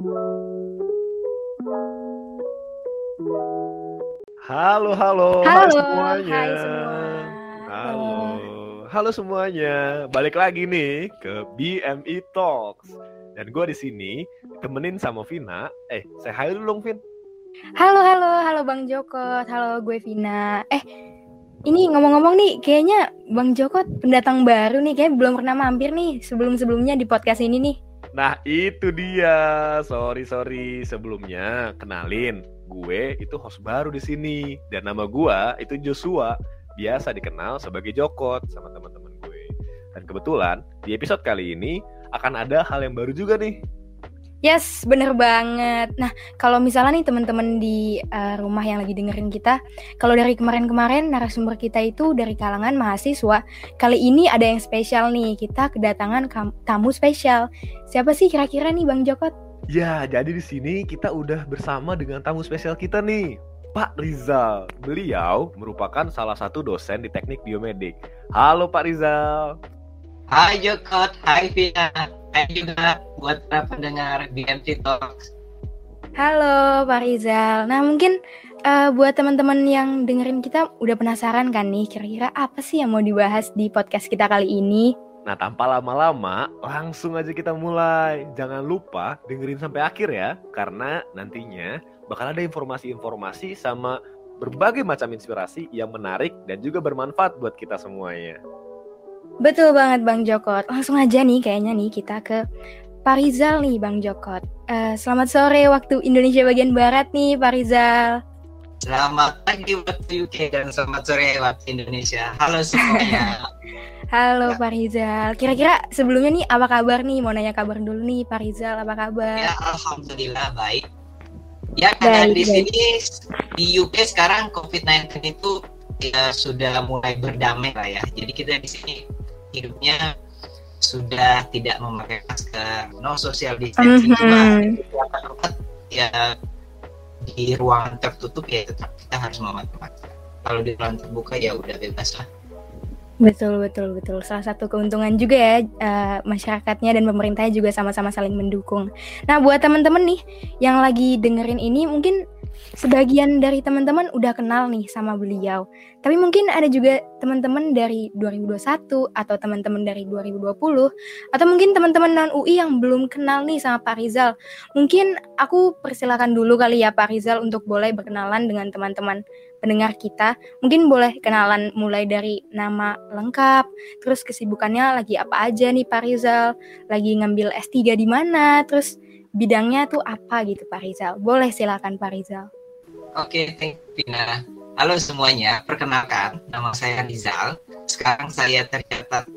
Halo, halo, Halo, semuanya. hai semua. Halo, halo semuanya. Balik lagi nih ke BME Talks. Dan gue di sini temenin sama Vina. Eh, saya hai dulu dong, Vin. Halo, halo, halo Bang Joko. Halo, gue Vina. Eh, ini ngomong-ngomong nih, kayaknya Bang Joko pendatang baru nih, kayak belum pernah mampir nih sebelum-sebelumnya di podcast ini nih. Nah, itu dia. Sorry, sorry. Sebelumnya, kenalin. Gue itu host baru di sini. Dan nama gue itu Joshua. Biasa dikenal sebagai Jokot sama teman-teman gue. Dan kebetulan, di episode kali ini akan ada hal yang baru juga nih. Yes, bener banget. Nah, kalau misalnya nih teman-teman di uh, rumah yang lagi dengerin kita, kalau dari kemarin-kemarin narasumber kita itu dari kalangan mahasiswa, kali ini ada yang spesial nih. Kita kedatangan tamu spesial. Siapa sih kira-kira nih Bang Jokot? Ya, jadi di sini kita udah bersama dengan tamu spesial kita nih, Pak Rizal. Beliau merupakan salah satu dosen di Teknik Biomedik. Halo Pak Rizal. Hai Jokot, hai Vina, hai juga buat para pendengar BMT Talks. Halo Pak Rizal. Nah mungkin uh, buat teman-teman yang dengerin kita udah penasaran kan nih kira-kira apa sih yang mau dibahas di podcast kita kali ini? Nah, tanpa lama-lama, langsung aja kita mulai. Jangan lupa dengerin sampai akhir ya, karena nantinya bakal ada informasi-informasi sama berbagai macam inspirasi yang menarik dan juga bermanfaat buat kita semuanya. Betul banget Bang Jokot. Langsung aja nih kayaknya nih kita ke Pak Rizal nih Bang Jokot. Uh, selamat sore waktu Indonesia bagian Barat nih Pak Rizal. Selamat pagi waktu UK dan selamat sore waktu Indonesia. Halo semuanya. Halo Pak Rizal. Kira-kira sebelumnya nih apa kabar nih? Mau nanya kabar dulu nih Pak Rizal, apa kabar? ya, alhamdulillah baik. Ya, karena Baik, di baik. sini di UK sekarang COVID-19 itu ya sudah mulai berdamai lah ya. Jadi kita di sini hidupnya sudah tidak memakai masker, no social distancing. Cuma di beberapa tempat ya di ruangan tertutup ya tetap kita harus memakai masker. Kalau di ruangan terbuka ya udah bebas lah. Betul, betul, betul. Salah satu keuntungan juga ya eh, masyarakatnya dan pemerintahnya juga sama-sama saling mendukung. Nah, buat teman-teman nih yang lagi dengerin ini mungkin sebagian dari teman-teman udah kenal nih sama beliau. Tapi mungkin ada juga teman-teman dari 2021 atau teman-teman dari 2020 atau mungkin teman-teman non UI yang belum kenal nih sama Pak Rizal. Mungkin aku persilakan dulu kali ya Pak Rizal untuk boleh berkenalan dengan teman-teman pendengar kita mungkin boleh kenalan mulai dari nama lengkap, terus kesibukannya lagi apa aja nih Pak Rizal, lagi ngambil S3 di mana, terus bidangnya tuh apa gitu Pak Rizal. Boleh silakan Pak Rizal. Oke, thank you Vina. Halo semuanya, perkenalkan nama saya Rizal. Sekarang saya tercatat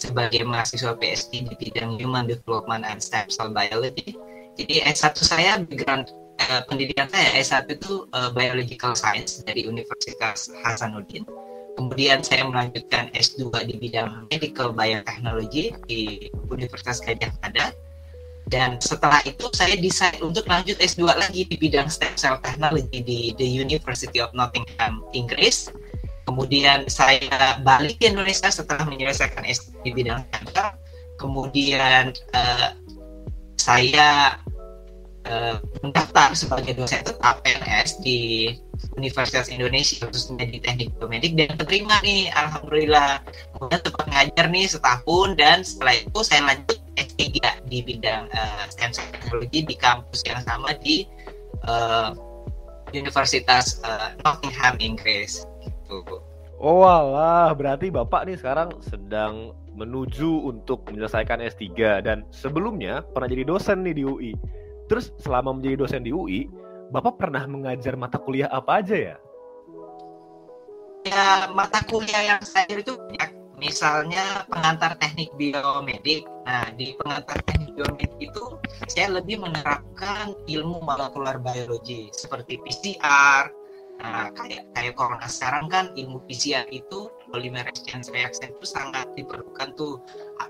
sebagai mahasiswa PhD di bidang Human Development and Stem Cell Biology. Jadi S1 saya background eh, pendidikan saya S1 itu eh, Biological Science dari Universitas Hasanuddin. Kemudian saya melanjutkan S2 di bidang Medical Biotechnology di Universitas Gadjah Mada. Dan setelah itu saya decide untuk lanjut S2 lagi di bidang stem cell technology di the University of Nottingham, Inggris. Kemudian saya balik ke Indonesia setelah menyelesaikan S2 di bidang cancer. Kemudian eh, saya eh, mendaftar sebagai dosen tetap PNS di Universitas Indonesia khususnya di teknik biomedik dan keterima nih alhamdulillah kemudian tempat ngajar nih setahun dan setelah itu saya lanjut S3 di bidang eh, stem cell technology di kampus yang sama di eh, Universitas eh, Nottingham Inggris gitu. Oh alah, berarti Bapak nih sekarang sedang menuju untuk menyelesaikan S3 dan sebelumnya pernah jadi dosen nih di UI. Terus selama menjadi dosen di UI, Bapak pernah mengajar mata kuliah apa aja ya? ya mata kuliah yang saya itu banyak. Misalnya pengantar teknik biomedik. Nah di pengantar teknik biomedik itu saya lebih menerapkan ilmu molekular biologi seperti PCR nah kayak kayak corona sekarang kan ilmu PCR itu polymerase chain reaction itu sangat diperlukan tuh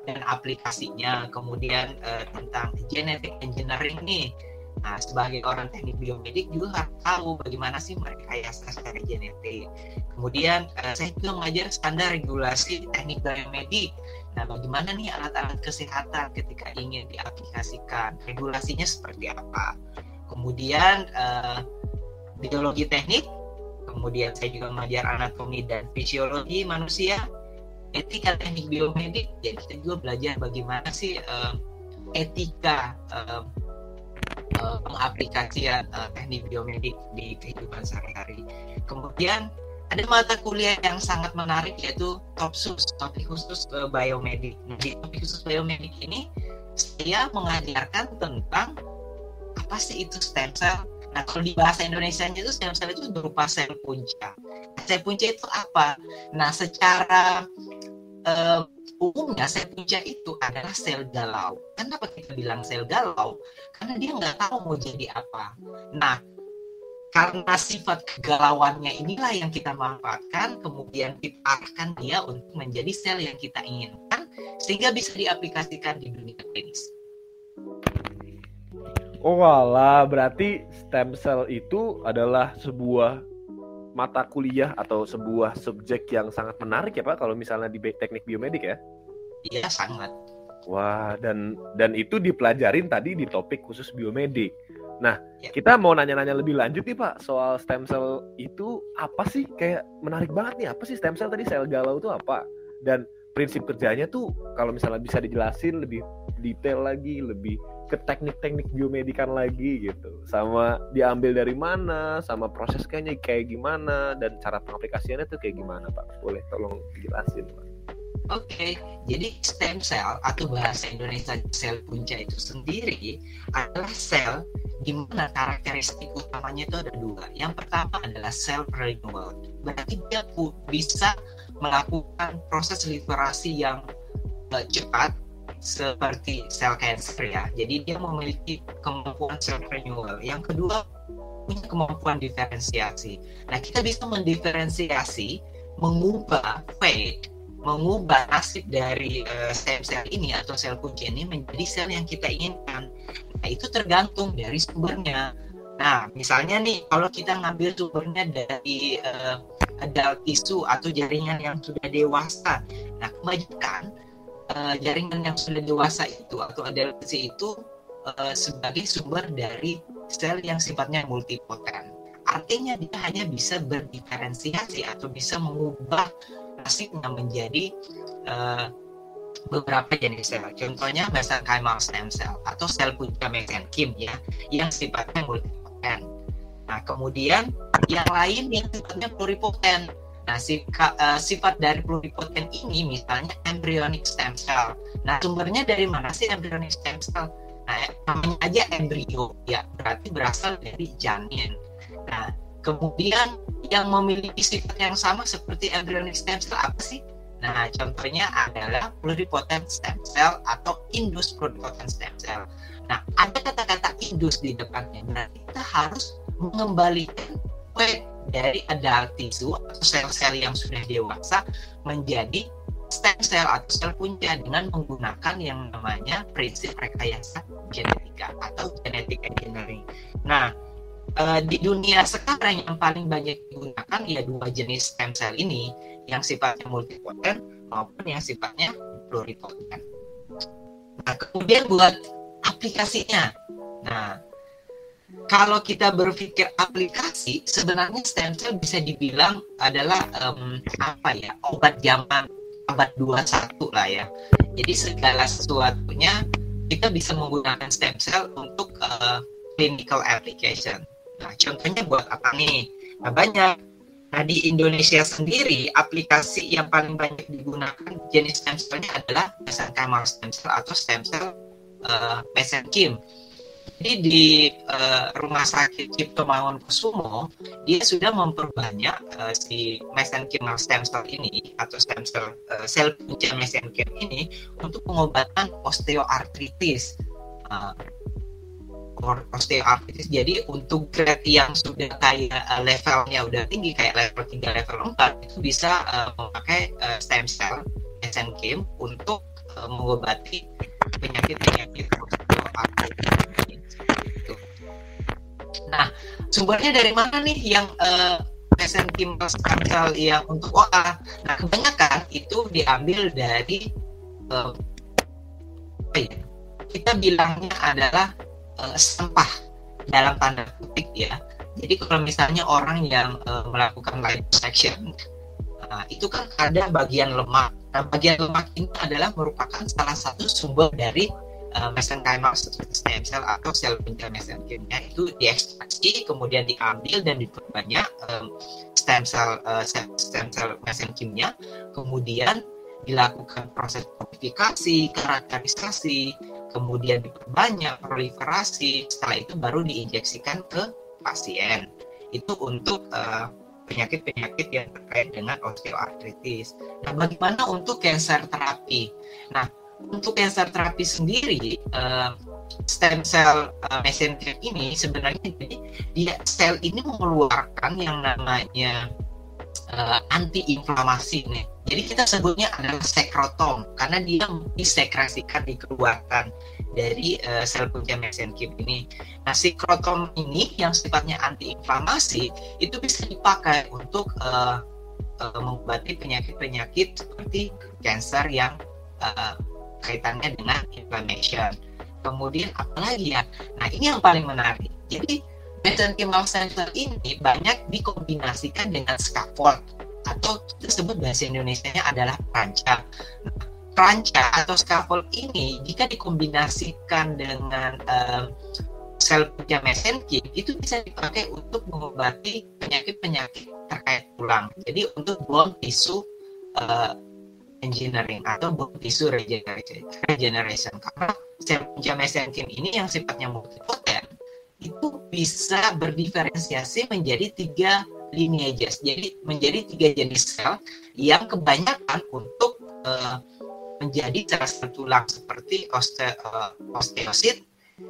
dan aplikasinya kemudian eh, tentang genetic engineering nih Nah, sebagai orang teknik biomedik juga harus tahu bagaimana sih merekayasa secara genetik. Kemudian eh, saya juga mengajar standar regulasi teknik biomedik. Nah, bagaimana nih alat-alat kesehatan ketika ingin diaplikasikan? Regulasinya seperti apa? Kemudian uh, biologi teknik, kemudian saya juga mengajar anatomi dan fisiologi manusia, etika teknik biomedik. Jadi kita juga belajar bagaimana sih uh, etika uh, uh, pengaplikasian uh, teknik biomedik di kehidupan sehari-hari. Kemudian ada mata kuliah yang sangat menarik yaitu TOPSUS, topik khusus uh, biomedik. Nah, di topik khusus biomedik ini saya mengajarkan tentang apa sih itu stem cell. Nah, kalau di bahasa Indonesia itu stem cell itu berupa sel punca. Sel punca itu apa? Nah, secara uh, umumnya sel punca itu adalah sel galau. Kenapa kita bilang sel galau? Karena dia nggak tahu mau jadi apa. Nah, karena sifat kegalauannya inilah yang kita manfaatkan kemudian kita arahkan dia untuk menjadi sel yang kita inginkan sehingga bisa diaplikasikan di dunia klinis. Oh wala, berarti stem cell itu adalah sebuah mata kuliah atau sebuah subjek yang sangat menarik ya Pak kalau misalnya di teknik biomedik ya? Iya, sangat. Wah, dan dan itu dipelajarin tadi di topik khusus biomedik. Nah, ya. kita mau nanya-nanya lebih lanjut nih Pak soal stem cell itu apa sih? Kayak menarik banget nih. Apa sih stem cell tadi sel galau itu apa? Dan prinsip kerjanya tuh kalau misalnya bisa dijelasin lebih detail lagi, lebih ke teknik-teknik biomedikan lagi gitu. Sama diambil dari mana, sama proses kayaknya kayak gimana dan cara pengaplikasiannya tuh kayak gimana Pak? Boleh tolong dijelasin Pak. Oke, okay. jadi stem cell atau bahasa Indonesia sel punca itu sendiri adalah sel di mana karakteristik utamanya itu ada dua. Yang pertama adalah self renewal. Berarti dia bisa melakukan proses literasi yang uh, cepat seperti sel cancer ya. Jadi dia memiliki kemampuan self renewal. Yang kedua punya kemampuan diferensiasi. Nah kita bisa mendiferensiasi, mengubah fate mengubah nasib dari uh, stem sel ini atau sel kunci ini menjadi sel yang kita inginkan. Nah, itu tergantung dari sumbernya. Nah, misalnya nih, kalau kita ngambil sumbernya dari uh, adult tisu atau jaringan yang sudah dewasa. Nah, kebanyakan uh, jaringan yang sudah dewasa itu atau tisu itu uh, sebagai sumber dari sel yang sifatnya multipoten. Artinya dia hanya bisa berdiferensiasi atau bisa mengubah nasibnya menjadi uh, beberapa jenis sel. Contohnya mesenchymal stem cell atau sel punca mesenkim ya, yang sifatnya multipoten. Nah, kemudian yang lain yang sifatnya pluripoten. Nah, sifat, uh, sifat dari pluripoten ini misalnya embryonic stem cell. Nah, sumbernya dari mana sih embryonic stem cell? Nah, namanya aja embrio, ya berarti berasal dari janin. Nah, kemudian yang memiliki sifat yang sama seperti embryonic stem cell apa sih? Nah, contohnya adalah pluripotent stem cell atau indus pluripotent stem cell. Nah, ada kata-kata indus di depannya. Nah, kita harus mengembalikan dari adult tissue atau sel-sel yang sudah dewasa menjadi stem cell atau sel punca dengan menggunakan yang namanya prinsip rekayasa genetika atau genetic engineering. Nah, uh, di dunia sekarang yang paling banyak digunakan ya dua jenis stem cell ini yang sifatnya multipoten maupun yang sifatnya pluripoten. Nah, kemudian buat aplikasinya. Nah, kalau kita berpikir aplikasi, sebenarnya stem cell bisa dibilang adalah um, apa ya obat zaman abad 21 lah ya. Jadi segala sesuatunya kita bisa menggunakan stem cell untuk uh, clinical application. Nah, contohnya buat apa nih? Nah, banyak. Nah, di Indonesia sendiri, aplikasi yang paling banyak digunakan jenis stem cell-nya adalah mesenchymal stem cell atau stem cell uh, mesenkim. Jadi di uh, rumah sakit Cipto Mangunkusumo, dia sudah memperbanyak uh, si mesenchymal stem cell ini atau stem cell uh, sel punca mesenkim ini untuk pengobatan osteoartritis. Uh, osteoartritis. Jadi untuk grade yang sudah kayak levelnya udah tinggi kayak level 3 level 4 itu bisa uh, memakai uh, stem cell mesenchyme untuk uh, mengobati penyakit-penyakit osteoartritis. Gitu. Nah, sumbernya dari mana nih yang uh, mesenchyme stem cell yang untuk OA? Nah, kebanyakan itu diambil dari uh, kita bilangnya adalah uh, sampah dalam tanda kutip ya jadi kalau misalnya orang yang uh, melakukan liposuction uh, itu kan ada bagian lemak nah bagian lemak ini adalah merupakan salah satu sumber dari uh, mesenchymal stem cell atau sel punca mesenkimnya itu diekstraksi kemudian diambil dan diperbanyak um, stem cell uh, stem cell mesenkimnya kemudian dilakukan proses modifikasi, karakterisasi, kemudian diperbanyak proliferasi, setelah itu baru diinjeksikan ke pasien. Itu untuk eh, penyakit-penyakit yang terkait dengan osteoartritis. Nah, bagaimana untuk cancer terapi? Nah, untuk cancer terapi sendiri, uh, stem cell uh, messenger ini sebenarnya jadi dia sel ini mengeluarkan yang namanya uh, anti-inflamasi nih. Jadi kita sebutnya adalah sekrotom karena dia disekresikan dikeluarkan dari uh, sel punca mesenchyme ini. Nah, sekrotom ini yang sifatnya anti-inflamasi itu bisa dipakai untuk uh, uh, mengobati penyakit-penyakit seperti kanker yang uh, kaitannya dengan inflammation. Kemudian apalagi ya? Nah, ini yang paling menarik. Jadi mesenchymal center ini banyak dikombinasikan dengan scaffold atau kita sebut bahasa Indonesia-nya adalah ranca. Nah, atau scaffold ini jika dikombinasikan dengan um, sel punya mesenchyme itu bisa dipakai untuk mengobati penyakit-penyakit terkait tulang. Jadi untuk bone tissue uh, engineering atau tissue regeneration, regeneration. karena punya mesenchyme ini yang sifatnya multipotent itu bisa berdiferensiasi menjadi tiga lineages. Jadi menjadi tiga jenis sel yang kebanyakan untuk uh, menjadi sel tulang seperti oste, uh, osteosit,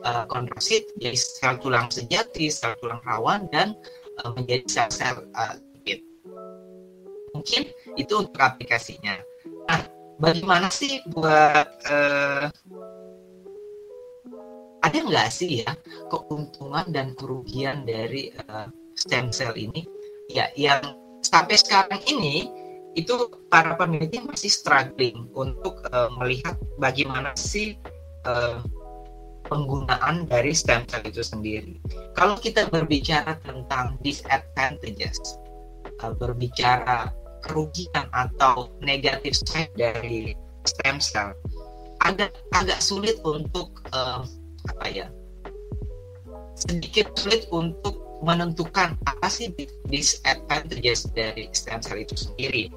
uh, kondrosit, jadi sel tulang sejati, sel tulang rawan dan uh, menjadi sel-sel uh. Mungkin itu untuk aplikasinya. Bagaimana sih buat uh, ada nggak sih ya keuntungan dan kerugian dari uh, stem cell ini? Ya, yang sampai sekarang ini itu para peneliti masih struggling untuk uh, melihat bagaimana sih uh, penggunaan dari stem cell itu sendiri. Kalau kita berbicara tentang disadvantages, uh, berbicara kerugian atau negatif side dari stem cell, agak agak sulit untuk uh, apa ya sedikit sulit untuk menentukan apa sih disadvantages dari stem cell itu sendiri.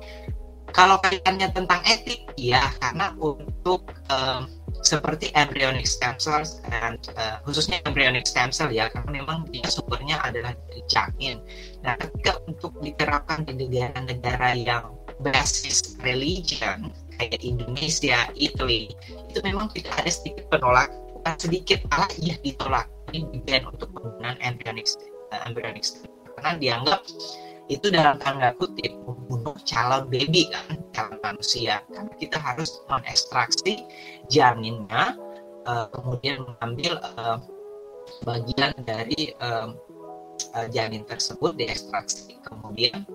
Kalau kaitannya tentang etik, ya karena untuk um, seperti embryonic stem cells dan uh, khususnya embryonic stem cell ya karena memang dia sumbernya adalah dari janin. Nah, ketika untuk diterapkan di negara-negara yang basis religion kayak Indonesia, Italy, itu memang tidak ada sedikit penolakan sedikit malah ia ditolak. Ini untuk penggunaan embryonic uh, embryonic stem karena dianggap itu dalam tanda kutip membunuh calon baby kan calon manusia. Karena kita harus mengekstraksi janinnya uh, kemudian mengambil uh, bagian dari uh, janin tersebut diekstraksi kemudian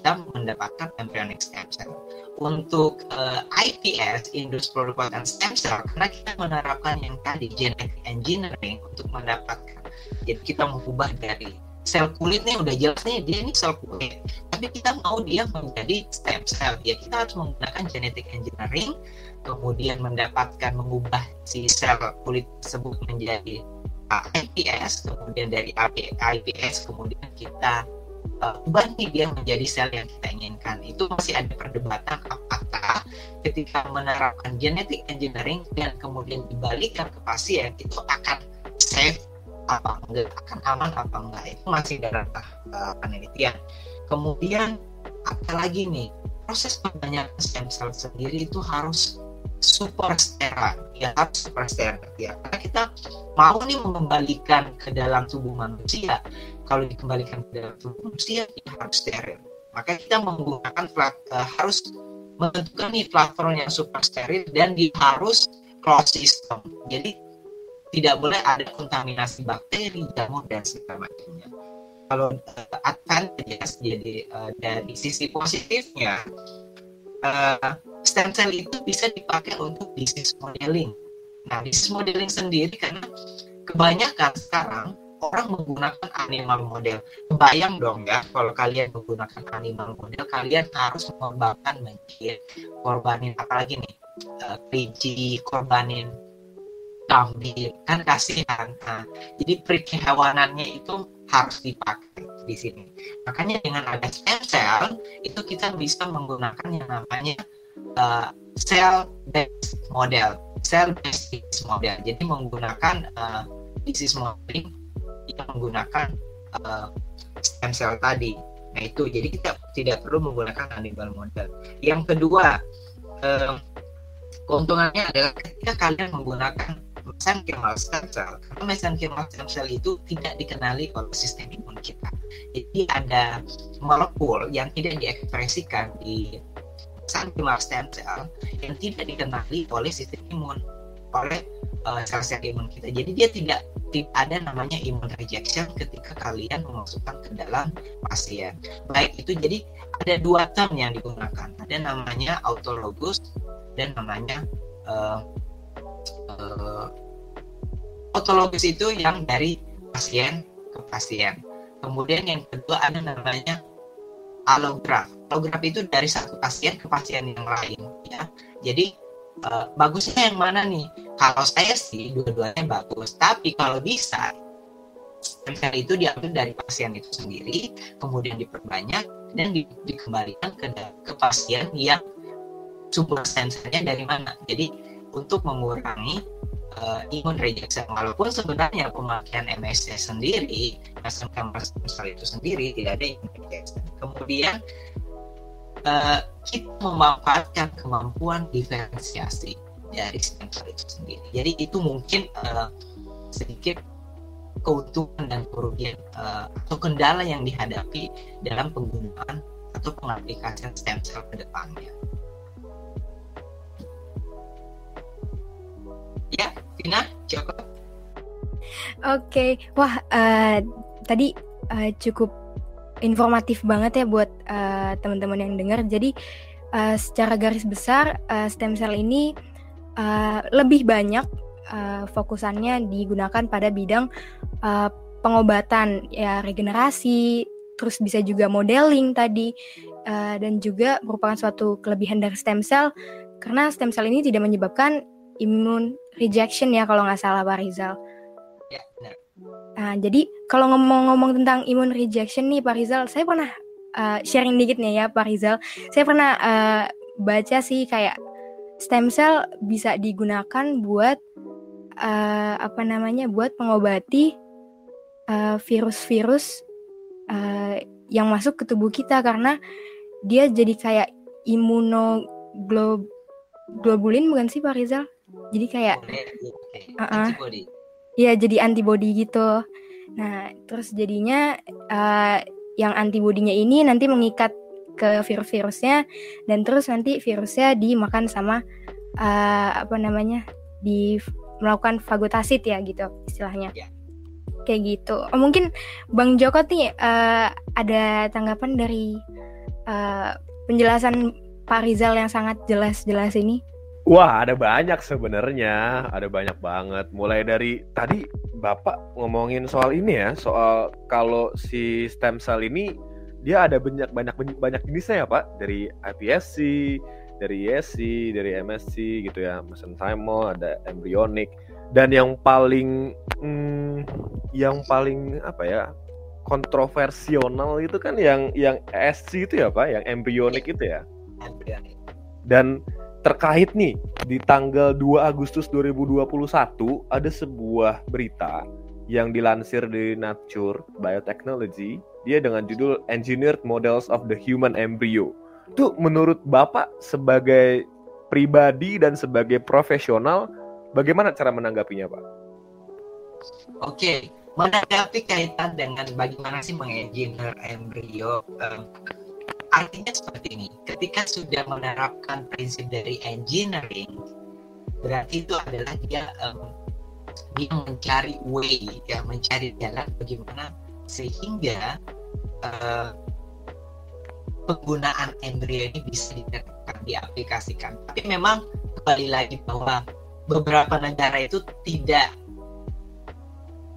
kita mendapatkan embryonic stem cell. Untuk uh, eh, IPS Induced Pluripotent Stem Cell karena kita menerapkan yang tadi genetic engineering untuk mendapatkan jadi kita mengubah dari sel kulit nih udah jelas nih dia ini sel kulit tapi kita mau dia menjadi stem cell. Ya kita harus menggunakan genetic engineering kemudian mendapatkan mengubah si sel kulit tersebut menjadi uh, iPS kemudian dari IPS kemudian kita uh, nih dia menjadi sel yang kita inginkan. Itu masih ada perdebatan apakah ketika menerapkan genetic engineering dan kemudian dibalikan ke pasien itu akan safe apa enggak akan aman apa enggak. Itu masih dalam uh, penelitian. Kemudian apalagi nih proses perbanyakan stem cell sendiri itu harus super steril ya harus super steril ya karena kita mau nih mengembalikan ke dalam tubuh manusia. Kalau dikembalikan ke dalam tubuh manusia ya harus steril. Maka kita menggunakan uh, harus menentukan nih platform yang super steril dan dia harus close system. Jadi tidak boleh ada kontaminasi bakteri jamur dan segala macamnya kalau uh, advantage jadi uh, dari sisi positifnya uh, stem cell itu bisa dipakai untuk disease modeling. Nah, disease modeling sendiri karena kebanyakan sekarang orang menggunakan animal model. Kebayang dong ya, kalau kalian menggunakan animal model, kalian harus mengembangkan menjadi korbanin apalagi nih, uh, kelinci, korbanin kambing, kan kasihan. Nah, jadi perikehewanannya itu harus dipakai di sini. Makanya dengan ada stem cell, itu kita bisa menggunakan yang namanya uh, cell based model, cell based model. Jadi menggunakan uh, disease modeling yang menggunakan uh, stem cell tadi. Nah itu jadi kita tidak perlu menggunakan animal model. Yang kedua uh, keuntungannya adalah ketika kalian menggunakan mesenchymal stem cell, karena mesenchymal stem cell itu tidak dikenali oleh sistem imun kita. Jadi ada molekul yang tidak diekspresikan di mesenchymal stem cell yang tidak dikenali oleh sistem imun oleh uh, sel-sel imun kita. Jadi dia tidak tidak ada namanya imun rejection ketika kalian memasukkan ke dalam pasien. Baik itu jadi ada dua term yang digunakan. Ada namanya autologous dan namanya uh, uh, autologous itu yang dari pasien ke pasien. Kemudian yang kedua ada namanya allograft. Allograft itu dari satu pasien ke pasien yang lain ya. Jadi uh, bagusnya yang mana nih? Kalau saya sih dua-duanya bagus, tapi kalau bisa stem itu diambil dari pasien itu sendiri, kemudian diperbanyak dan di, dikembalikan ke ke pasien yang sumber stem dari mana. Jadi untuk mengurangi uh, imun rejection walaupun sebenarnya pemakaian MSC sendiri stem cell itu sendiri tidak ada imun rejection. Kemudian uh, kita memanfaatkan kemampuan diferensiasi dari cell itu sendiri. Jadi itu mungkin uh, sedikit keuntungan dan kerugian uh, atau kendala yang dihadapi dalam penggunaan atau pengaplikasian stem cell ke depannya. Ya, Tina, cukup. Oke, okay. wah uh, tadi uh, cukup informatif banget ya buat uh, teman-teman yang dengar. Jadi uh, secara garis besar uh, stem cell ini uh, lebih banyak uh, fokusannya digunakan pada bidang uh, pengobatan ya regenerasi, terus bisa juga modeling tadi uh, dan juga merupakan suatu kelebihan dari stem cell karena stem cell ini tidak menyebabkan imun rejection ya kalau nggak salah Pak Rizal. Ya, benar. Nah, jadi kalau ngomong-ngomong tentang imun rejection nih Pak Rizal, saya pernah uh, sharing dikit nih ya Pak Rizal. Saya pernah uh, baca sih kayak stem cell bisa digunakan buat uh, apa namanya? buat mengobati virus-virus uh, yang masuk ke tubuh kita karena dia jadi kayak imunoglobulin bukan sih Pak Rizal? Jadi kayak uh -uh. Iya, jadi antibody gitu. Nah, terus jadinya uh, yang antibodinya ini nanti mengikat ke virus-virusnya dan terus nanti virusnya dimakan sama uh, apa namanya? di melakukan fagotasit ya gitu istilahnya. Ya. Kayak gitu. Oh, mungkin Bang Joko nih uh, ada tanggapan dari uh, penjelasan Pak Rizal yang sangat jelas-jelas ini? Wah, ada banyak sebenarnya, ada banyak banget. Mulai dari tadi Bapak ngomongin soal ini ya, soal kalau si stem cell ini dia ada banyak banyak banyak jenisnya ya Pak, dari iPSC, dari ESC, dari MSC gitu ya, mesenchymal, ada embryonic. Dan yang paling hmm, yang paling apa ya kontroversial itu kan yang yang ESC itu ya Pak, yang embryonic itu ya. Dan terkait nih di tanggal 2 Agustus 2021 ada sebuah berita yang dilansir di Nature Biotechnology dia dengan judul Engineered Models of the Human Embryo. Itu menurut Bapak sebagai pribadi dan sebagai profesional bagaimana cara menanggapinya, Pak? Oke, menanggapi kaitan dengan bagaimana sih mengengineer embrio um, artinya seperti ini ketika sudah menerapkan prinsip dari engineering berarti itu adalah dia um, dia mencari way ya mencari jalan bagaimana sehingga uh, penggunaan embrio ini bisa diterapkan diaplikasikan. Tapi memang kembali lagi bahwa beberapa negara itu tidak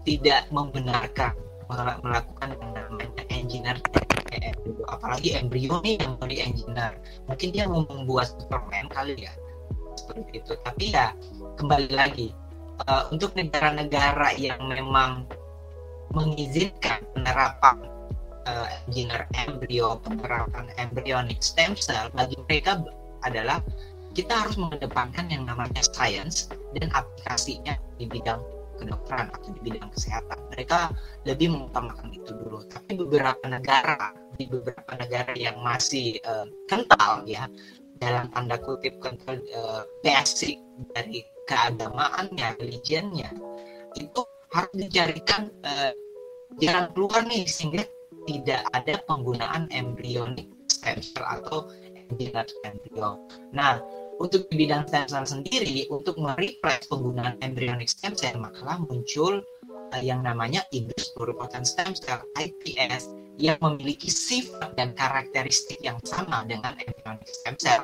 tidak membenarkan melakukan yang namanya engineer apalagi embrio nih yang mau di engineer mungkin dia mau membuat superman kali ya. Seperti itu. Tapi ya kembali lagi uh, untuk negara-negara yang memang mengizinkan penerapan uh, engineer embrio penerapan embryonic stem cell bagi mereka adalah kita harus mengedepankan yang namanya science dan aplikasinya di bidang kedokteran atau di bidang kesehatan. Mereka lebih mengutamakan itu dulu. Tapi beberapa negara di beberapa negara yang masih uh, kental ya dalam tanda kutip kental uh, basic dari keagamaannya, religionnya itu harus dicarikan uh, jalan keluar nih sehingga tidak ada penggunaan embryonic stem cell atau embryo. Nah, untuk di bidang stem cell sendiri untuk mereplace penggunaan embryonic stem cell maka muncul uh, yang namanya Inggris pluripotent stem cell IPS yang memiliki sifat dan karakteristik yang sama dengan embryonic stem cell.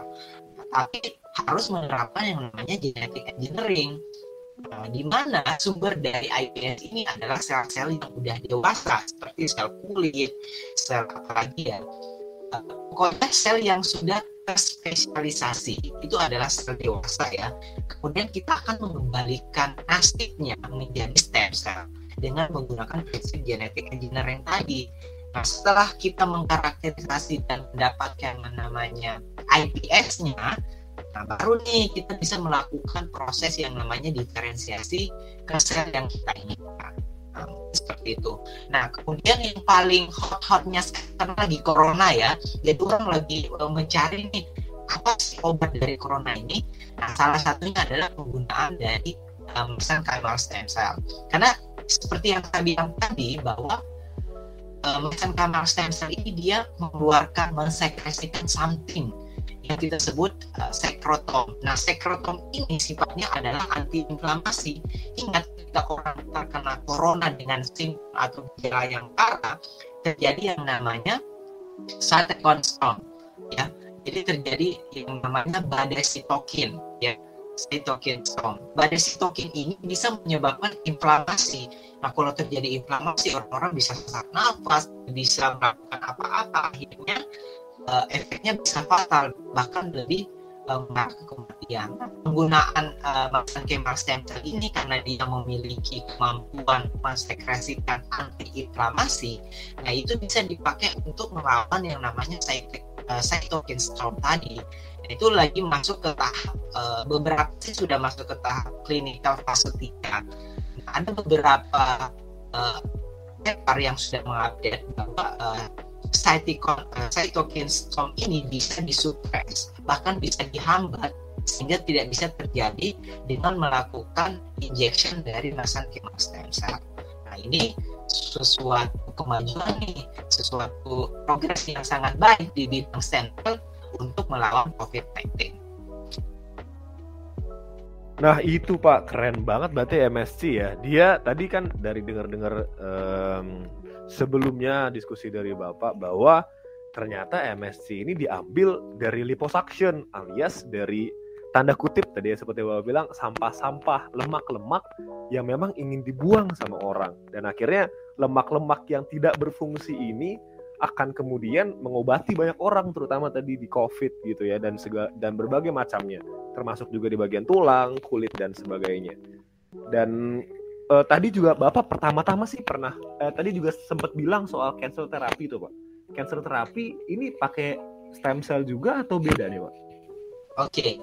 Tapi harus menerapkan yang namanya genetic engineering uh, di mana sumber dari IPS ini adalah sel-sel yang sudah dewasa seperti sel kulit, sel apalagi ya, pokoknya sel yang sudah terspesialisasi itu adalah sel dewasa ya. Kemudian kita akan mengembalikan nasibnya menjadi stem cell dengan menggunakan prinsip genetik engineering tadi. Nah, setelah kita mengkarakterisasi dan mendapatkan yang namanya IPS-nya, nah baru nih kita bisa melakukan proses yang namanya diferensiasi ke sel yang kita inginkan seperti itu. Nah, kemudian yang paling hot-hotnya sekarang lagi corona ya. Jadi orang lagi uh, mencari nih apa sih obat dari corona ini. Nah, salah satunya adalah penggunaan dari um, mesenchymal stem cell. Karena seperti yang saya bilang tadi bahwa um, stem cell ini dia mengeluarkan mensekresikan something yang kita sebut uh, sekrotom. Nah, sekrotom ini sifatnya adalah antiinflamasi. Ingat ketika orang terkena corona dengan simptom atau gejala yang parah, terjadi yang namanya cytokine storm, ya. Jadi terjadi yang namanya badai sitokin, ya cytokine storm. Badai sitokin ini bisa menyebabkan inflamasi. Nah, kalau terjadi inflamasi, orang-orang bisa sesak nafas, bisa melakukan apa-apa, akhirnya uh, efeknya bisa fatal bahkan lebih uh, mengarah kematian. Penggunaan uh, mesenchymal stem cell ini karena dia memiliki kemampuan mensekresikan antiinflamasi, nah itu bisa dipakai untuk melawan yang namanya cytokine storm tadi. Nah, itu lagi masuk ke tahap beberapa sih sudah masuk ke tahap klinikal fase 3. Nah, ada beberapa uh, yang sudah mengupdate bahwa uh, cytokine, uh, cytokine storm ini bisa disupres bahkan bisa dihambat sehingga tidak bisa terjadi dengan melakukan injection dari mesenchymal stem cell. Nah ini sesuatu kemajuan nih, sesuatu progres yang sangat baik di bidang stem cell untuk melawan COVID-19. Nah itu Pak keren banget berarti MSC ya. Dia tadi kan dari dengar-dengar um, sebelumnya diskusi dari Bapak bahwa ternyata MSC ini diambil dari liposuction alias dari tanda kutip tadi ya seperti Bapak bilang sampah-sampah lemak-lemak yang memang ingin dibuang sama orang dan akhirnya lemak-lemak yang tidak berfungsi ini akan kemudian mengobati banyak orang terutama tadi di COVID gitu ya dan sega, dan berbagai macamnya termasuk juga di bagian tulang, kulit dan sebagainya. Dan uh, tadi juga Bapak pertama-tama sih pernah uh, tadi juga sempat bilang soal cancer terapi itu Pak. Cancer terapi ini pakai stem cell juga atau beda nih Pak? Oke. Okay.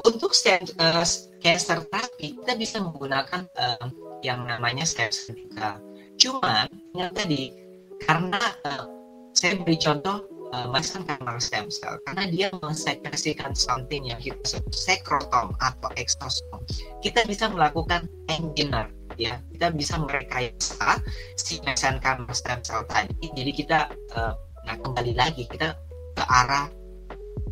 Untuk stem uh, cancer terapi kita bisa menggunakan uh, yang namanya stem cell. Cuman yang tadi karena uh, saya beri contoh uh, mesenchymal stem cell karena dia mensekresikan something yang kita sebut sekrotom atau eksosom kita bisa melakukan engineer ya kita bisa merekayasa si mesenchymal stem cell tadi jadi kita uh, nah kembali lagi kita ke arah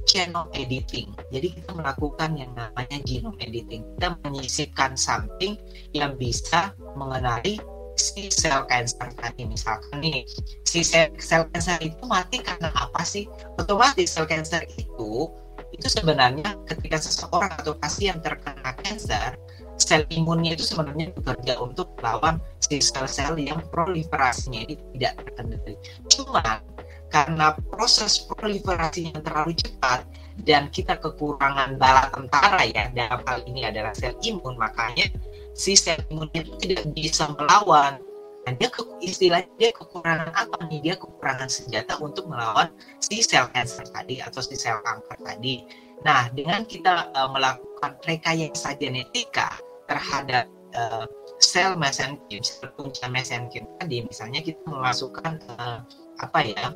genome editing. Jadi kita melakukan yang namanya genome editing. Kita menyisipkan something yang bisa mengenali si sel cancer tadi misalkan nih si sel, sel cancer itu mati karena apa sih? Otomatis sel cancer itu itu sebenarnya ketika seseorang atau pasien terkena kanker sel imunnya itu sebenarnya bekerja untuk melawan si sel-sel yang proliferasinya ini tidak terkendali. Cuma karena proses proliferasi yang terlalu cepat dan kita kekurangan bala tentara ya dalam hal ini adalah sel imun makanya si sel imun itu tidak bisa melawan. Nah, dia ke, istilahnya dia kekurangan apa nih? Dia kekurangan senjata untuk melawan si sel kanker tadi atau si sel kanker tadi. Nah dengan kita uh, melakukan rekayasa genetika terhadap uh, sel mesenkim sel punca mesenkim tadi misalnya kita memasukkan uh, apa ya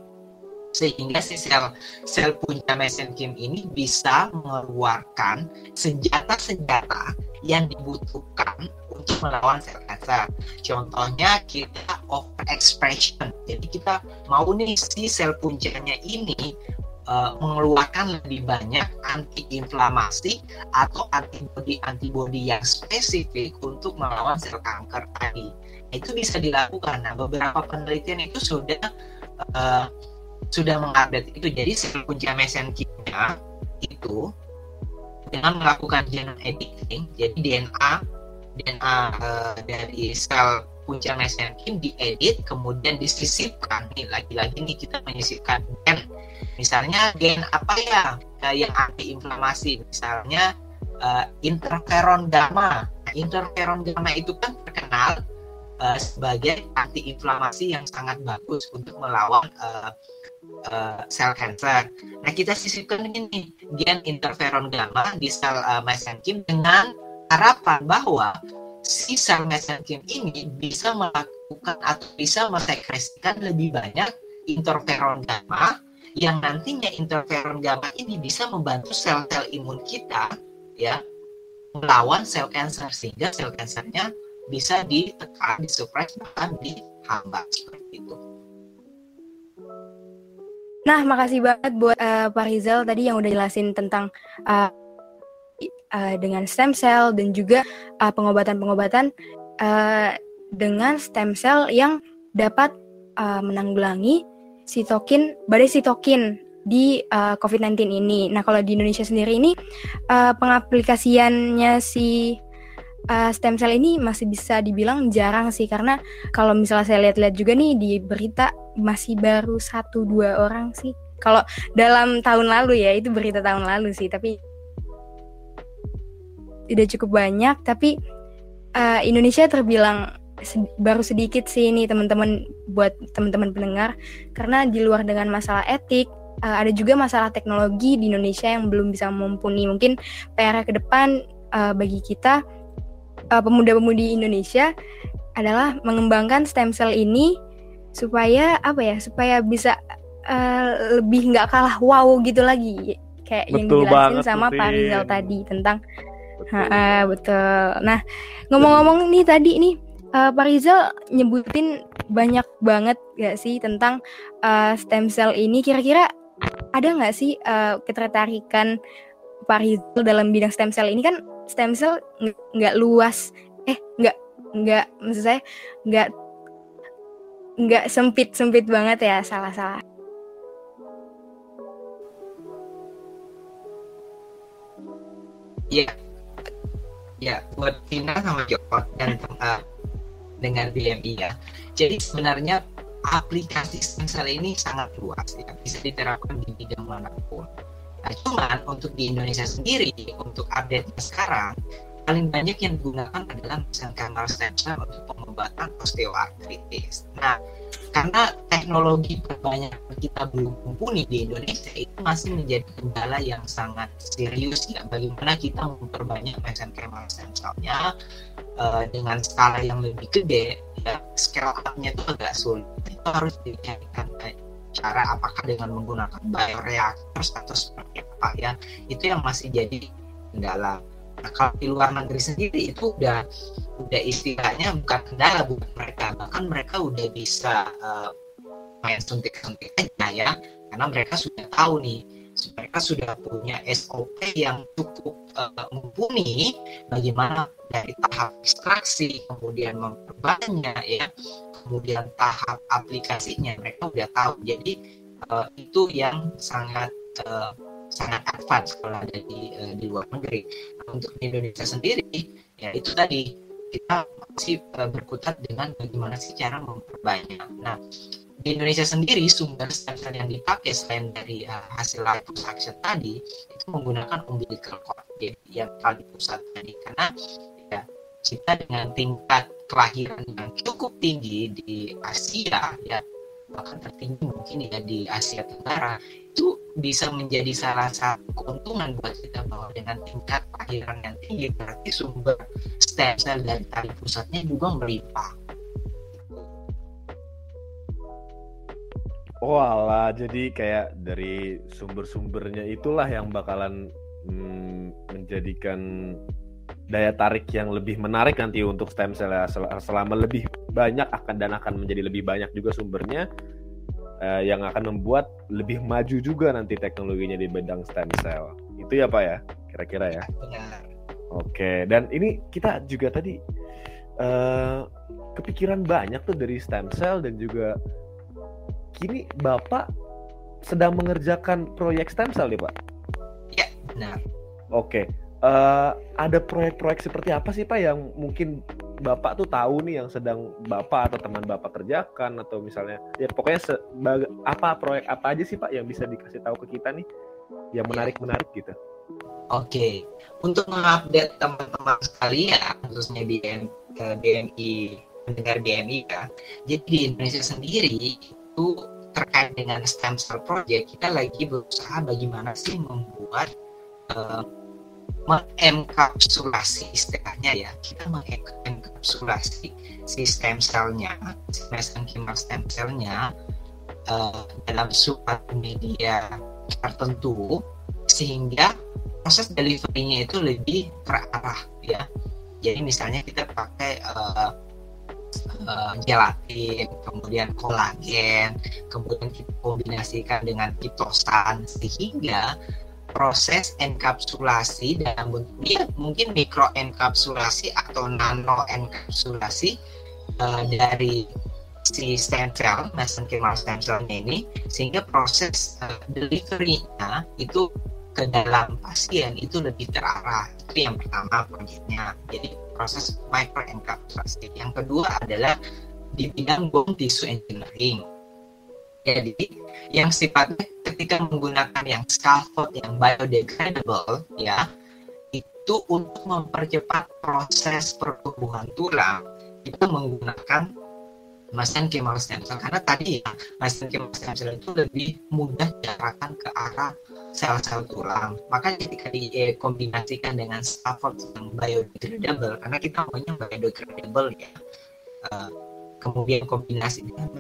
sehingga si sel sel punca mesenkim ini bisa mengeluarkan senjata-senjata yang dibutuhkan untuk melawan sel kanker. Contohnya kita overexpression. Jadi kita mau nih si sel puncanya ini uh, mengeluarkan lebih banyak antiinflamasi atau antibodi-antibodi yang spesifik untuk melawan sel kanker tadi. Itu bisa dilakukan. Nah, beberapa penelitian itu sudah uh, sudah mengupdate itu jadi sel punca mesenkimnya itu dengan melakukan genome editing jadi DNA DNA uh, dari sel punca mesenkim diedit kemudian disisipkan nih lagi-lagi nih kita menyisipkan gen misalnya gen apa ya uh, yang anti inflamasi misalnya uh, interferon gamma nah, interferon gamma itu kan terkenal uh, sebagai anti inflamasi yang sangat bagus untuk melawan uh, uh, sel kanker. Nah, kita sisipkan ini gen interferon gamma di sel uh, mesenkim dengan harapan bahwa si sel mesenkim ini bisa melakukan atau bisa mensekresikan lebih banyak interferon gamma yang nantinya interferon gamma ini bisa membantu sel-sel imun kita ya melawan sel kanker sehingga sel kankernya bisa ditekan, disupres bahkan dihambat seperti itu. Nah, makasih banget buat uh, Pak Rizal tadi yang udah jelasin tentang uh, uh, dengan stem cell dan juga pengobatan-pengobatan uh, dengan stem cell yang dapat uh, menanggulangi sitokin, badai sitokin di uh, COVID-19 ini. Nah, kalau di Indonesia sendiri ini uh, pengaplikasiannya si uh, stem cell ini masih bisa dibilang jarang sih. Karena kalau misalnya saya lihat-lihat juga nih di berita masih baru satu dua orang sih. Kalau dalam tahun lalu ya itu berita tahun lalu sih. Tapi tidak cukup banyak. Tapi uh, Indonesia terbilang baru sedikit sih ini teman-teman buat teman-teman pendengar. Karena di luar dengan masalah etik uh, ada juga masalah teknologi di Indonesia yang belum bisa mumpuni. Mungkin PR ke depan uh, bagi kita uh, pemuda-pemudi Indonesia adalah mengembangkan stem cell ini supaya apa ya supaya bisa uh, lebih nggak kalah wow gitu lagi. Kayak betul yang dijelasin sama Pak Rizal tadi tentang betul. Ha, betul. Nah ngomong-ngomong nih tadi nih uh, Pak Rizal nyebutin banyak banget gak sih tentang uh, stem cell ini? Kira-kira ada nggak sih uh, ketertarikan Pak Rizal dalam bidang stem cell ini? Kan stem cell nggak luas. Eh nggak nggak maksud saya nggak nggak sempit sempit banget ya salah salah Iya, ya buat Tina sama Joko dan uh, dengan BMI ya. Jadi sebenarnya aplikasi stem ini sangat luas ya, bisa diterapkan di bidang mana pun. Nah, cuman untuk di Indonesia sendiri, untuk update sekarang, paling banyak yang digunakan adalah mesenchymal stem cell untuk pengobatan osteoartritis. Nah, karena teknologi perbanyak kita belum mumpuni di Indonesia itu masih menjadi kendala yang sangat serius ya. Bagaimana kita memperbanyak mesenchymal stem cell-nya uh, dengan skala yang lebih gede ya scale up-nya itu agak sulit. Itu harus dicarikan cara apakah dengan menggunakan bioreactors atau seperti apa ya. Itu yang masih jadi kendala nah kalau di luar negeri sendiri itu udah udah istilahnya bukan kendala buat mereka. Bahkan mereka udah bisa uh, main suntik-suntik aja ya karena mereka sudah tahu nih mereka sudah punya SOP yang cukup uh, mumpuni bagaimana dari tahap ekstraksi kemudian memperbanyak ya kemudian tahap aplikasinya mereka udah tahu. Jadi uh, itu yang sangat uh, sangat advance kalau ada di uh, di luar negeri. Nah, untuk di Indonesia sendiri ya itu tadi kita masih uh, berkutat dengan bagaimana sih cara memperbanyak. Nah di Indonesia sendiri sumber stem yang dipakai selain dari uh, hasil liposuction tadi itu menggunakan umbilical cord yang tali pusat tadi karena ya kita dengan tingkat kelahiran yang cukup tinggi di Asia ya bahkan tertinggi mungkin ya di Asia Tenggara itu bisa menjadi salah satu keuntungan buat kita bahwa dengan tingkat kelahiran yang tinggi berarti sumber stem cell dari tali pusatnya juga melimpah. Oh alah, jadi kayak dari sumber-sumbernya itulah yang bakalan hmm, menjadikan daya tarik yang lebih menarik nanti untuk stem cell ya. Selama lebih banyak akan dan akan menjadi lebih banyak juga sumbernya eh, yang akan membuat lebih maju juga nanti teknologinya di bidang stem cell. Itu ya Pak ya, kira-kira ya. Benar. Oke, dan ini kita juga tadi eh, kepikiran banyak tuh dari stem cell dan juga kini Bapak sedang mengerjakan proyek stem cell nih Pak? Ya, benar. Oke, uh, ada proyek-proyek seperti apa sih Pak yang mungkin Bapak tuh tahu nih yang sedang Bapak atau teman Bapak kerjakan atau misalnya ya pokoknya apa proyek apa aja sih Pak yang bisa dikasih tahu ke kita nih yang menarik-menarik gitu? Oke, untuk mengupdate teman-teman sekalian khususnya di BMI mendengar BMI kan, jadi di Indonesia sendiri itu terkait dengan stem cell project kita lagi berusaha bagaimana sih membuat uh, mengenkapsulasi istilahnya ya. Kita mengenkapsulasi si stem cellnya mesenchymal stem cellnya uh, dalam suatu media tertentu sehingga proses deliverynya itu lebih terarah ya. Jadi misalnya kita pakai uh, uh, gelatin, kemudian kolagen, kemudian kita kombinasikan dengan pitosan sehingga proses enkapsulasi dalam bentuk mungkin mikro enkapsulasi atau nano enkapsulasi uh, dari si stem cell, mesenchymal stem cell ini sehingga proses uh, delivery-nya itu ke dalam pasien itu lebih terarah. Itu yang pertama proyeknya jadi proses microencapsulasi yang kedua adalah di bidang bone tissue engineering. Jadi yang sifatnya ketika menggunakan yang scaffold yang biodegradable ya itu untuk mempercepat proses pertumbuhan tulang itu menggunakan mesenchymal stem cell. Karena tadi ya mesenchymal stem cell itu lebih mudah diarahkan ke arah sel-sel tulang. Maka ketika dikombinasikan dengan scaffold yang biodegradable karena kita maunya biodegradable ya uh, kemudian kombinasi dengan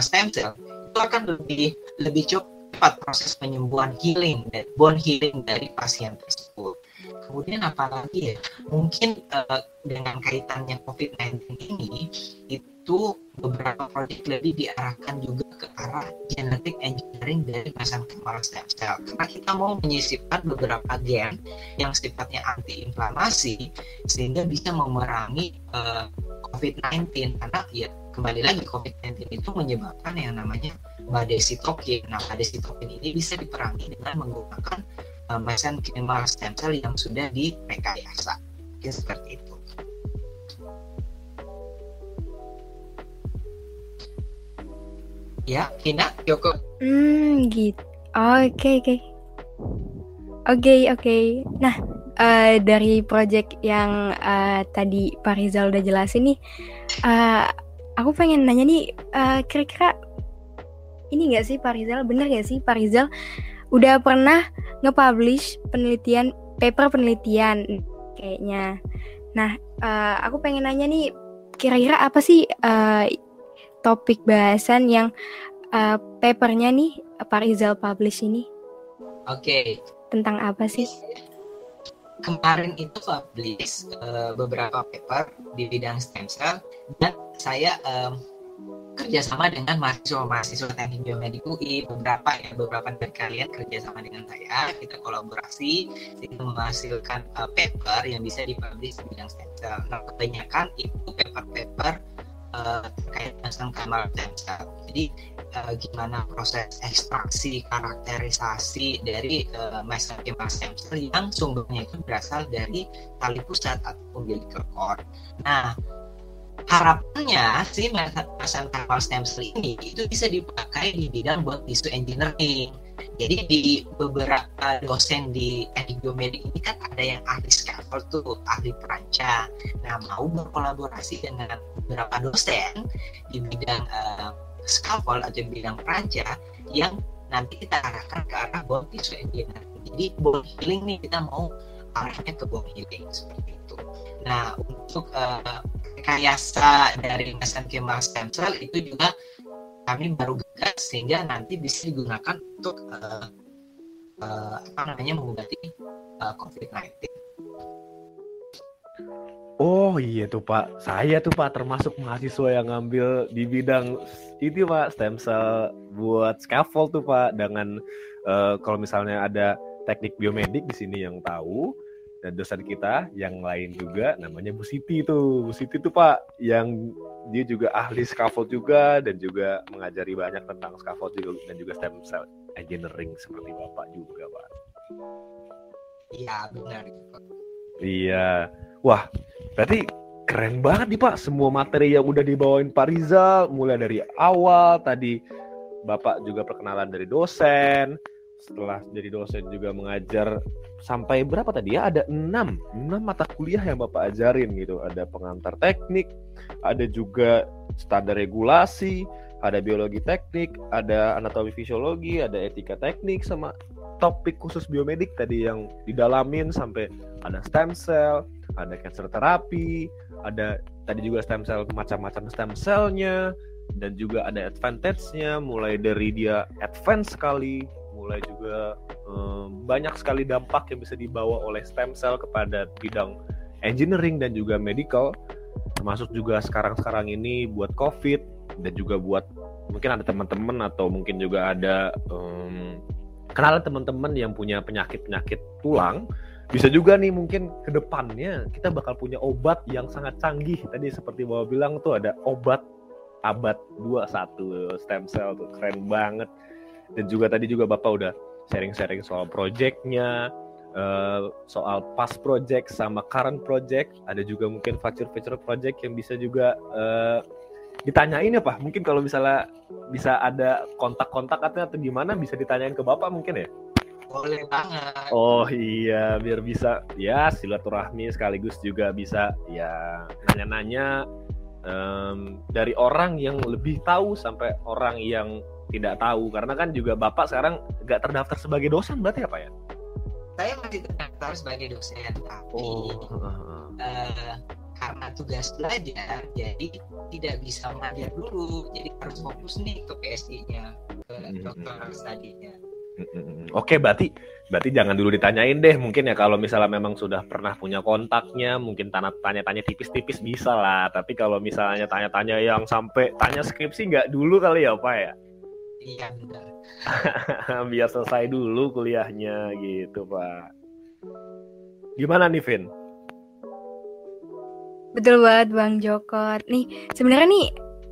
stem cell itu akan lebih lebih cepat proses penyembuhan healing dan bone healing dari pasien tersebut. Kemudian apalagi ya mungkin uh, dengan kaitannya COVID-19 ini itu beberapa proyek lebih diarahkan juga ke arah genetic engineering dari mesenchymal stem cell. Karena kita mau menyisipkan beberapa gen yang sifatnya anti-inflamasi sehingga bisa memerangi uh, COVID-19 karena ya kembali lagi COVID-19 itu menyebabkan yang namanya badai sitokin. Nah, badai sitokin ini bisa diperangi dengan menggunakan uh, mesenchymal stem cell yang sudah direkayasa. Mungkin seperti itu. Ya, Kina, Yoko. Hmm, gitu. Oke, oke. Oke, oke. Nah, uh, dari project yang uh, tadi Pak Rizal udah jelasin nih, uh, aku pengen nanya nih, uh, kira-kira ini gak sih Pak Rizal, bener gak sih Pak Rizal udah pernah nge-publish penelitian, paper penelitian kayaknya. Nah, uh, aku pengen nanya nih, kira-kira apa sih uh, topik bahasan yang uh, papernya nih Pak Rizal publish ini? Oke. Okay. Tentang apa sih? Kemarin itu publish uh, beberapa paper di bidang stem cell dan saya um, kerjasama dengan mahasiswa-mahasiswa teknik biomedik UI beberapa ya beberapa dari kalian kerjasama dengan saya kita kolaborasi sehingga menghasilkan uh, paper yang bisa dipublish di bidang stem. Nah kebanyakan itu paper-paper uh, terkait mesenchymal stem cell. Jadi uh, gimana proses ekstraksi karakterisasi dari uh, mesenchymal stem cell yang sumbernya itu berasal dari tali pusat atau umbilical cord. Nah, harapannya si mesenchymal stem cell ini itu bisa dipakai di bidang buat tisu engineering. Jadi di beberapa dosen di teknik biomedik ini kan ada yang ahli scaffold tuh, ahli peranca. Nah, mau berkolaborasi dengan beberapa dosen di bidang uh, scaffold atau bidang peranca yang nanti kita arahkan ke arah bone tissue engineering. Jadi bone healing nih kita mau arahnya ke bone healing seperti itu. Nah, untuk uh, rekayasa dari mesenchymal stem cell itu juga kami baru gagas sehingga nanti bisa digunakan untuk uh, uh, apa namanya mengobati uh, COVID-19. Oh iya tuh Pak, saya tuh Pak termasuk mahasiswa yang ngambil di bidang itu Pak stem cell buat scaffold tuh Pak dengan uh, kalau misalnya ada teknik biomedik di sini yang tahu dan dosen kita yang lain juga namanya Bu Siti tuh Bu Siti tuh Pak yang dia juga ahli scaffold juga dan juga mengajari banyak tentang scaffold juga dan juga stem cell engineering seperti Bapak juga Pak. Iya benar. Iya, wah berarti keren banget nih Pak semua materi yang udah dibawain Pak Rizal mulai dari awal tadi Bapak juga perkenalan dari dosen setelah jadi dosen juga mengajar sampai berapa tadi ya? Ada enam enam mata kuliah yang bapak ajarin gitu. Ada pengantar teknik ada juga standar regulasi ada biologi teknik ada anatomi fisiologi ada etika teknik sama topik khusus biomedik tadi yang didalamin sampai ada stem cell ada cancer terapi ada tadi juga stem cell macam-macam stem cellnya dan juga ada advantage-nya mulai dari dia advance sekali mulai juga um, banyak sekali dampak yang bisa dibawa oleh stem cell kepada bidang engineering dan juga medical termasuk juga sekarang-sekarang ini buat covid dan juga buat mungkin ada teman-teman atau mungkin juga ada um, kenalan teman-teman yang punya penyakit-penyakit tulang bisa juga nih mungkin ke depannya kita bakal punya obat yang sangat canggih. Tadi seperti bawa bilang tuh ada obat abad 21 stem cell tuh keren banget dan juga tadi juga Bapak udah sharing-sharing soal projectnya, uh, soal past project sama current project, ada juga mungkin future-future project yang bisa juga uh, ditanyain ya Pak. Mungkin kalau misalnya bisa ada kontak-kontak atau gimana bisa ditanyain ke Bapak mungkin ya? Boleh banget. Oh iya, biar bisa ya silaturahmi sekaligus juga bisa ya nanya-nanya um, dari orang yang lebih tahu sampai orang yang tidak tahu karena kan juga bapak sekarang nggak terdaftar sebagai dosen berarti apa ya? Saya masih terdaftar sebagai dosen tapi oh. uh, karena tugas belajar jadi tidak bisa mengajar dulu jadi harus fokus nih ke PSI-nya ke hmm. dokter studinya. Oke, berarti berarti jangan dulu ditanyain deh. Mungkin ya kalau misalnya memang sudah pernah punya kontaknya, mungkin tanya-tanya tipis-tipis bisa lah. Tapi kalau misalnya tanya-tanya yang sampai tanya skripsi nggak dulu kali ya, Pak ya? Iya benar. Biar selesai dulu kuliahnya gitu pak. Gimana nih Vin? Betul banget Bang Jokot. Nih sebenarnya nih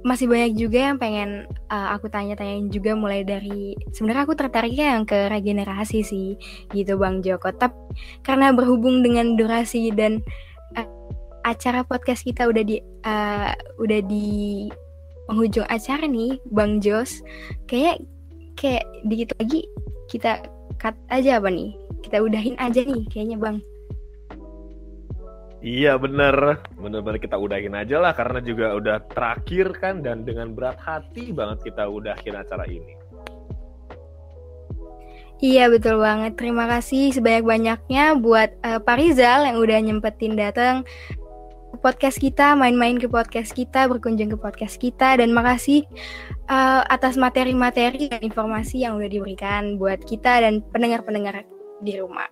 masih banyak juga yang pengen uh, aku tanya-tanyain juga mulai dari sebenarnya aku tertariknya yang ke regenerasi sih gitu Bang Joko. Tapi karena berhubung dengan durasi dan uh, acara podcast kita udah di uh, udah di penghujung acara nih Bang Jos. Kayak kayak dikit lagi kita cut aja apa nih? Kita udahin aja nih kayaknya Bang. Iya bener, bener-bener kita udahin aja lah karena juga udah terakhir kan dan dengan berat hati banget kita udahin acara ini. Iya betul banget, terima kasih sebanyak-banyaknya buat uh, Pak Rizal yang udah nyempetin datang podcast kita, main-main ke podcast kita, berkunjung ke podcast kita, dan makasih uh, atas materi-materi dan informasi yang udah diberikan buat kita dan pendengar-pendengar di rumah.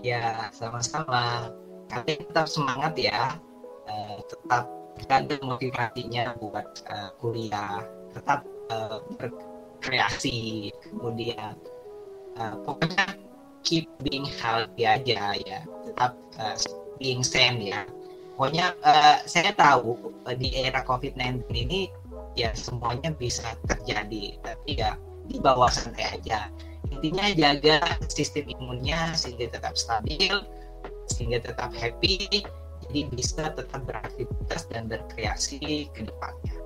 Ya, sama-sama. Kalian tetap semangat ya, uh, tetap ada motivasinya buat uh, kuliah, tetap uh, berkreasi, kemudian uh, pokoknya keep being healthy aja ya. Tetap uh, being sane ya. Pokoknya uh, saya tahu uh, di era COVID-19 ini ya semuanya bisa terjadi. Tapi ya di bawah santai aja. Intinya jaga sistem imunnya sehingga tetap stabil sehingga tetap happy jadi bisa tetap beraktivitas dan berkreasi ke depannya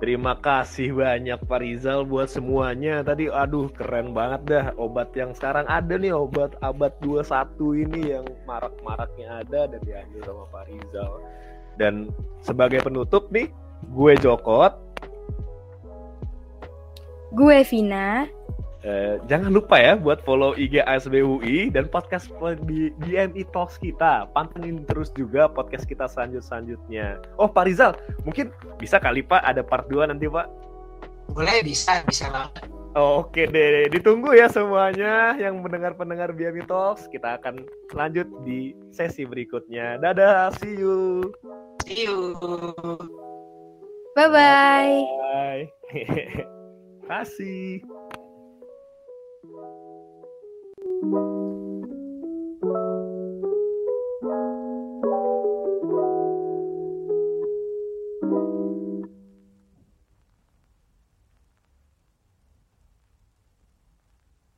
Terima kasih banyak Pak Rizal buat semuanya. Tadi aduh keren banget dah obat yang sekarang ada nih obat abad 21 ini yang marak-maraknya ada dan diambil sama Pak Rizal. Dan sebagai penutup nih, gue Jokot. Gue Vina. Eh, jangan lupa ya buat follow IG ASBUI dan podcast di DMI Talks kita. Pantengin terus juga podcast kita selanjut-selanjutnya. Oh Pak Rizal, mungkin bisa kali Pak ada part 2 nanti Pak? Boleh, bisa, bisa banget. Oke deh, ditunggu ya semuanya yang mendengar-pendengar BMI Talks. Kita akan lanjut di sesi berikutnya. Dadah, see you. See you. Bye-bye. Bye. Kasih. Thank you.